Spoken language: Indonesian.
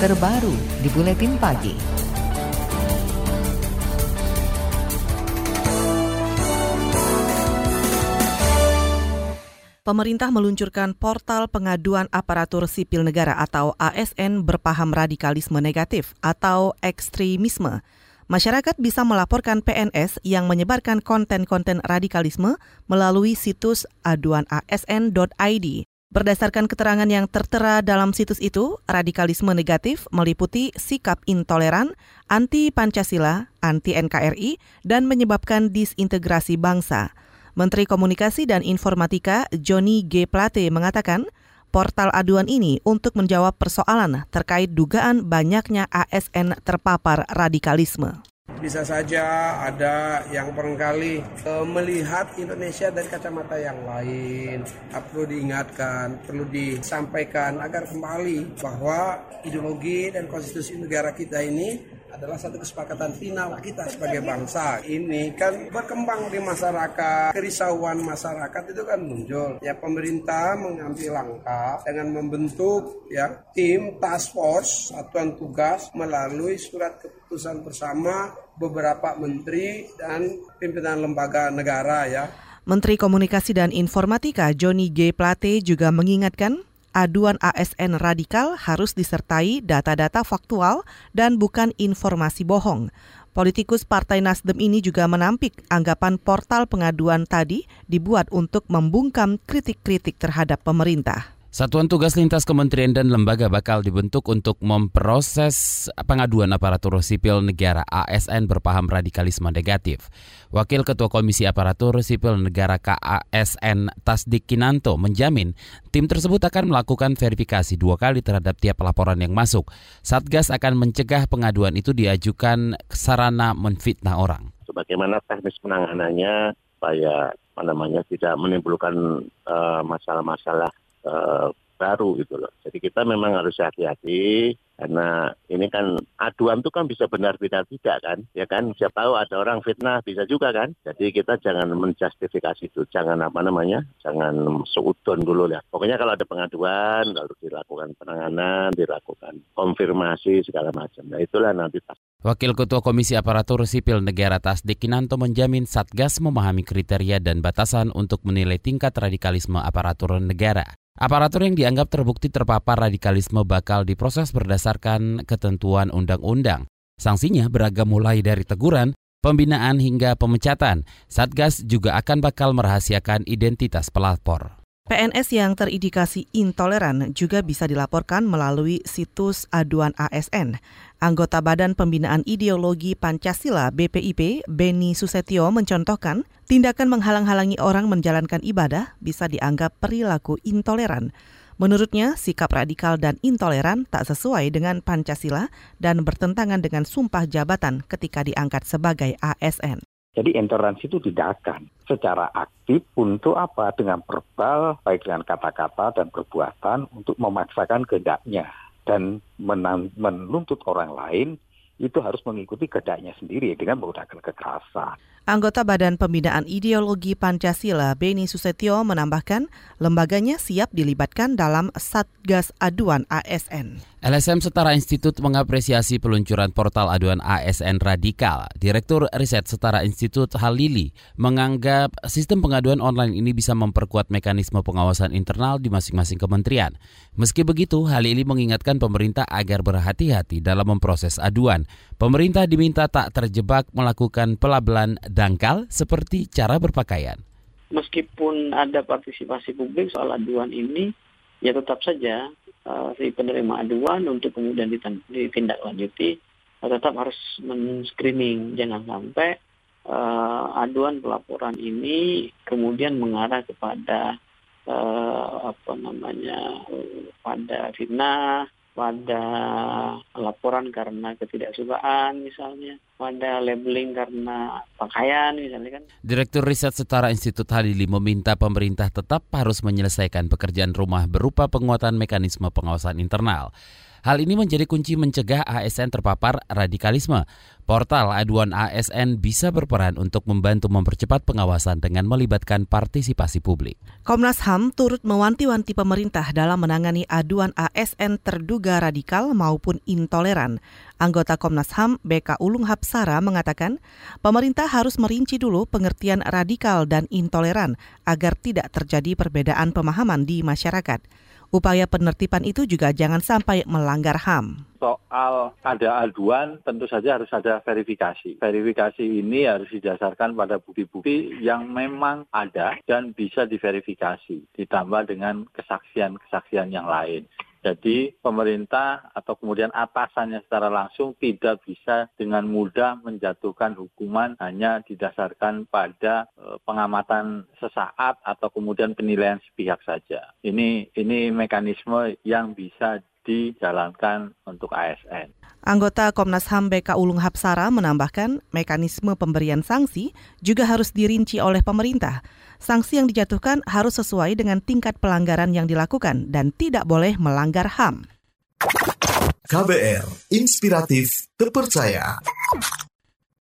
terbaru di Buletin Pagi. Pemerintah meluncurkan portal pengaduan aparatur sipil negara atau ASN berpaham radikalisme negatif atau ekstremisme. Masyarakat bisa melaporkan PNS yang menyebarkan konten-konten radikalisme melalui situs aduanasn.id. Berdasarkan keterangan yang tertera dalam situs itu, radikalisme negatif meliputi sikap intoleran, anti-Pancasila, anti-NKRI, dan menyebabkan disintegrasi bangsa. Menteri Komunikasi dan Informatika Joni G. Plate mengatakan, portal aduan ini untuk menjawab persoalan terkait dugaan banyaknya ASN terpapar radikalisme. Bisa saja ada yang barangkali e, melihat Indonesia dari kacamata yang lain. Perlu diingatkan, perlu disampaikan agar kembali bahwa ideologi dan konstitusi negara kita ini adalah satu kesepakatan final kita sebagai bangsa. Ini kan berkembang di masyarakat, kerisauan masyarakat itu kan muncul. Ya pemerintah mengambil langkah dengan membentuk ya tim task force satuan tugas melalui surat keputusan bersama beberapa menteri dan pimpinan lembaga negara ya. Menteri Komunikasi dan Informatika Joni G. Plate juga mengingatkan aduan ASN radikal harus disertai data-data faktual dan bukan informasi bohong. Politikus Partai Nasdem ini juga menampik anggapan portal pengaduan tadi dibuat untuk membungkam kritik-kritik terhadap pemerintah. Satuan Tugas Lintas Kementerian dan Lembaga bakal dibentuk untuk memproses pengaduan aparatur sipil negara ASN berpaham radikalisme negatif. Wakil Ketua Komisi Aparatur Sipil Negara KASN Tasdik Kinanto menjamin tim tersebut akan melakukan verifikasi dua kali terhadap tiap laporan yang masuk. Satgas akan mencegah pengaduan itu diajukan sarana menfitnah orang. Bagaimana teknis penanganannya supaya namanya tidak menimbulkan uh, masalah-masalah uh, baru gitu loh. Jadi kita memang harus hati-hati karena ini kan aduan itu kan bisa benar benar tidak kan, ya kan? Siapa tahu ada orang fitnah bisa juga kan. Jadi kita jangan menjustifikasi itu, jangan apa namanya, jangan seudon dulu ya. Pokoknya kalau ada pengaduan lalu dilakukan penanganan, dilakukan konfirmasi segala macam. Nah itulah nanti. Wakil Ketua Komisi Aparatur Sipil Negara Tasdik Kinanto menjamin Satgas memahami kriteria dan batasan untuk menilai tingkat radikalisme aparatur negara. Aparatur yang dianggap terbukti terpapar radikalisme bakal diproses berdasarkan ketentuan undang-undang. Sanksinya beragam mulai dari teguran, pembinaan hingga pemecatan. Satgas juga akan bakal merahasiakan identitas pelapor. PNS yang terindikasi intoleran juga bisa dilaporkan melalui situs aduan ASN. Anggota Badan Pembinaan Ideologi Pancasila BPIP, Beni Susetio mencontohkan, tindakan menghalang-halangi orang menjalankan ibadah bisa dianggap perilaku intoleran. Menurutnya, sikap radikal dan intoleran tak sesuai dengan Pancasila dan bertentangan dengan sumpah jabatan ketika diangkat sebagai ASN. Jadi intoleransi itu tidak akan secara aktif untuk apa? Dengan verbal, baik dengan kata-kata dan perbuatan untuk memaksakan kehendaknya dan menuntut orang lain itu harus mengikuti kehendaknya sendiri dengan menggunakan kekerasan. Anggota Badan Pembinaan Ideologi Pancasila Beni Susetio menambahkan lembaganya siap dilibatkan dalam Satgas Aduan ASN. LSM Setara Institut mengapresiasi peluncuran portal aduan ASN radikal. Direktur Riset Setara Institut Halili menganggap sistem pengaduan online ini bisa memperkuat mekanisme pengawasan internal di masing-masing kementerian. Meski begitu, Halili mengingatkan pemerintah agar berhati-hati dalam memproses aduan. Pemerintah diminta tak terjebak melakukan pelabelan dangkal seperti cara berpakaian. Meskipun ada partisipasi publik soal aduan ini, ya tetap saja uh, si penerima aduan untuk kemudian ditindaklanjuti uh, tetap harus men-screening. Jangan sampai uh, aduan pelaporan ini kemudian mengarah kepada uh, apa namanya pada fitnah pada laporan karena ketidaksukaan misalnya, pada labeling karena pakaian misalnya kan. Direktur Riset Setara Institut Halili meminta pemerintah tetap harus menyelesaikan pekerjaan rumah berupa penguatan mekanisme pengawasan internal. Hal ini menjadi kunci mencegah ASN terpapar radikalisme. Portal aduan ASN bisa berperan untuk membantu mempercepat pengawasan dengan melibatkan partisipasi publik. Komnas HAM turut mewanti-wanti pemerintah dalam menangani aduan ASN terduga radikal maupun intoleran. Anggota Komnas HAM BK Ulung Hapsara mengatakan, pemerintah harus merinci dulu pengertian radikal dan intoleran agar tidak terjadi perbedaan pemahaman di masyarakat. Upaya penertiban itu juga jangan sampai melanggar HAM. Soal ada aduan tentu saja harus ada verifikasi. Verifikasi ini harus didasarkan pada bukti-bukti yang memang ada dan bisa diverifikasi. Ditambah dengan kesaksian-kesaksian yang lain. Jadi pemerintah atau kemudian atasannya secara langsung tidak bisa dengan mudah menjatuhkan hukuman hanya didasarkan pada e, pengamatan sesaat atau kemudian penilaian sepihak saja. Ini ini mekanisme yang bisa dijalankan untuk ASN. Anggota Komnas HAM BK Ulung Hapsara menambahkan mekanisme pemberian sanksi juga harus dirinci oleh pemerintah. Sanksi yang dijatuhkan harus sesuai dengan tingkat pelanggaran yang dilakukan dan tidak boleh melanggar HAM. KBR, inspiratif, terpercaya.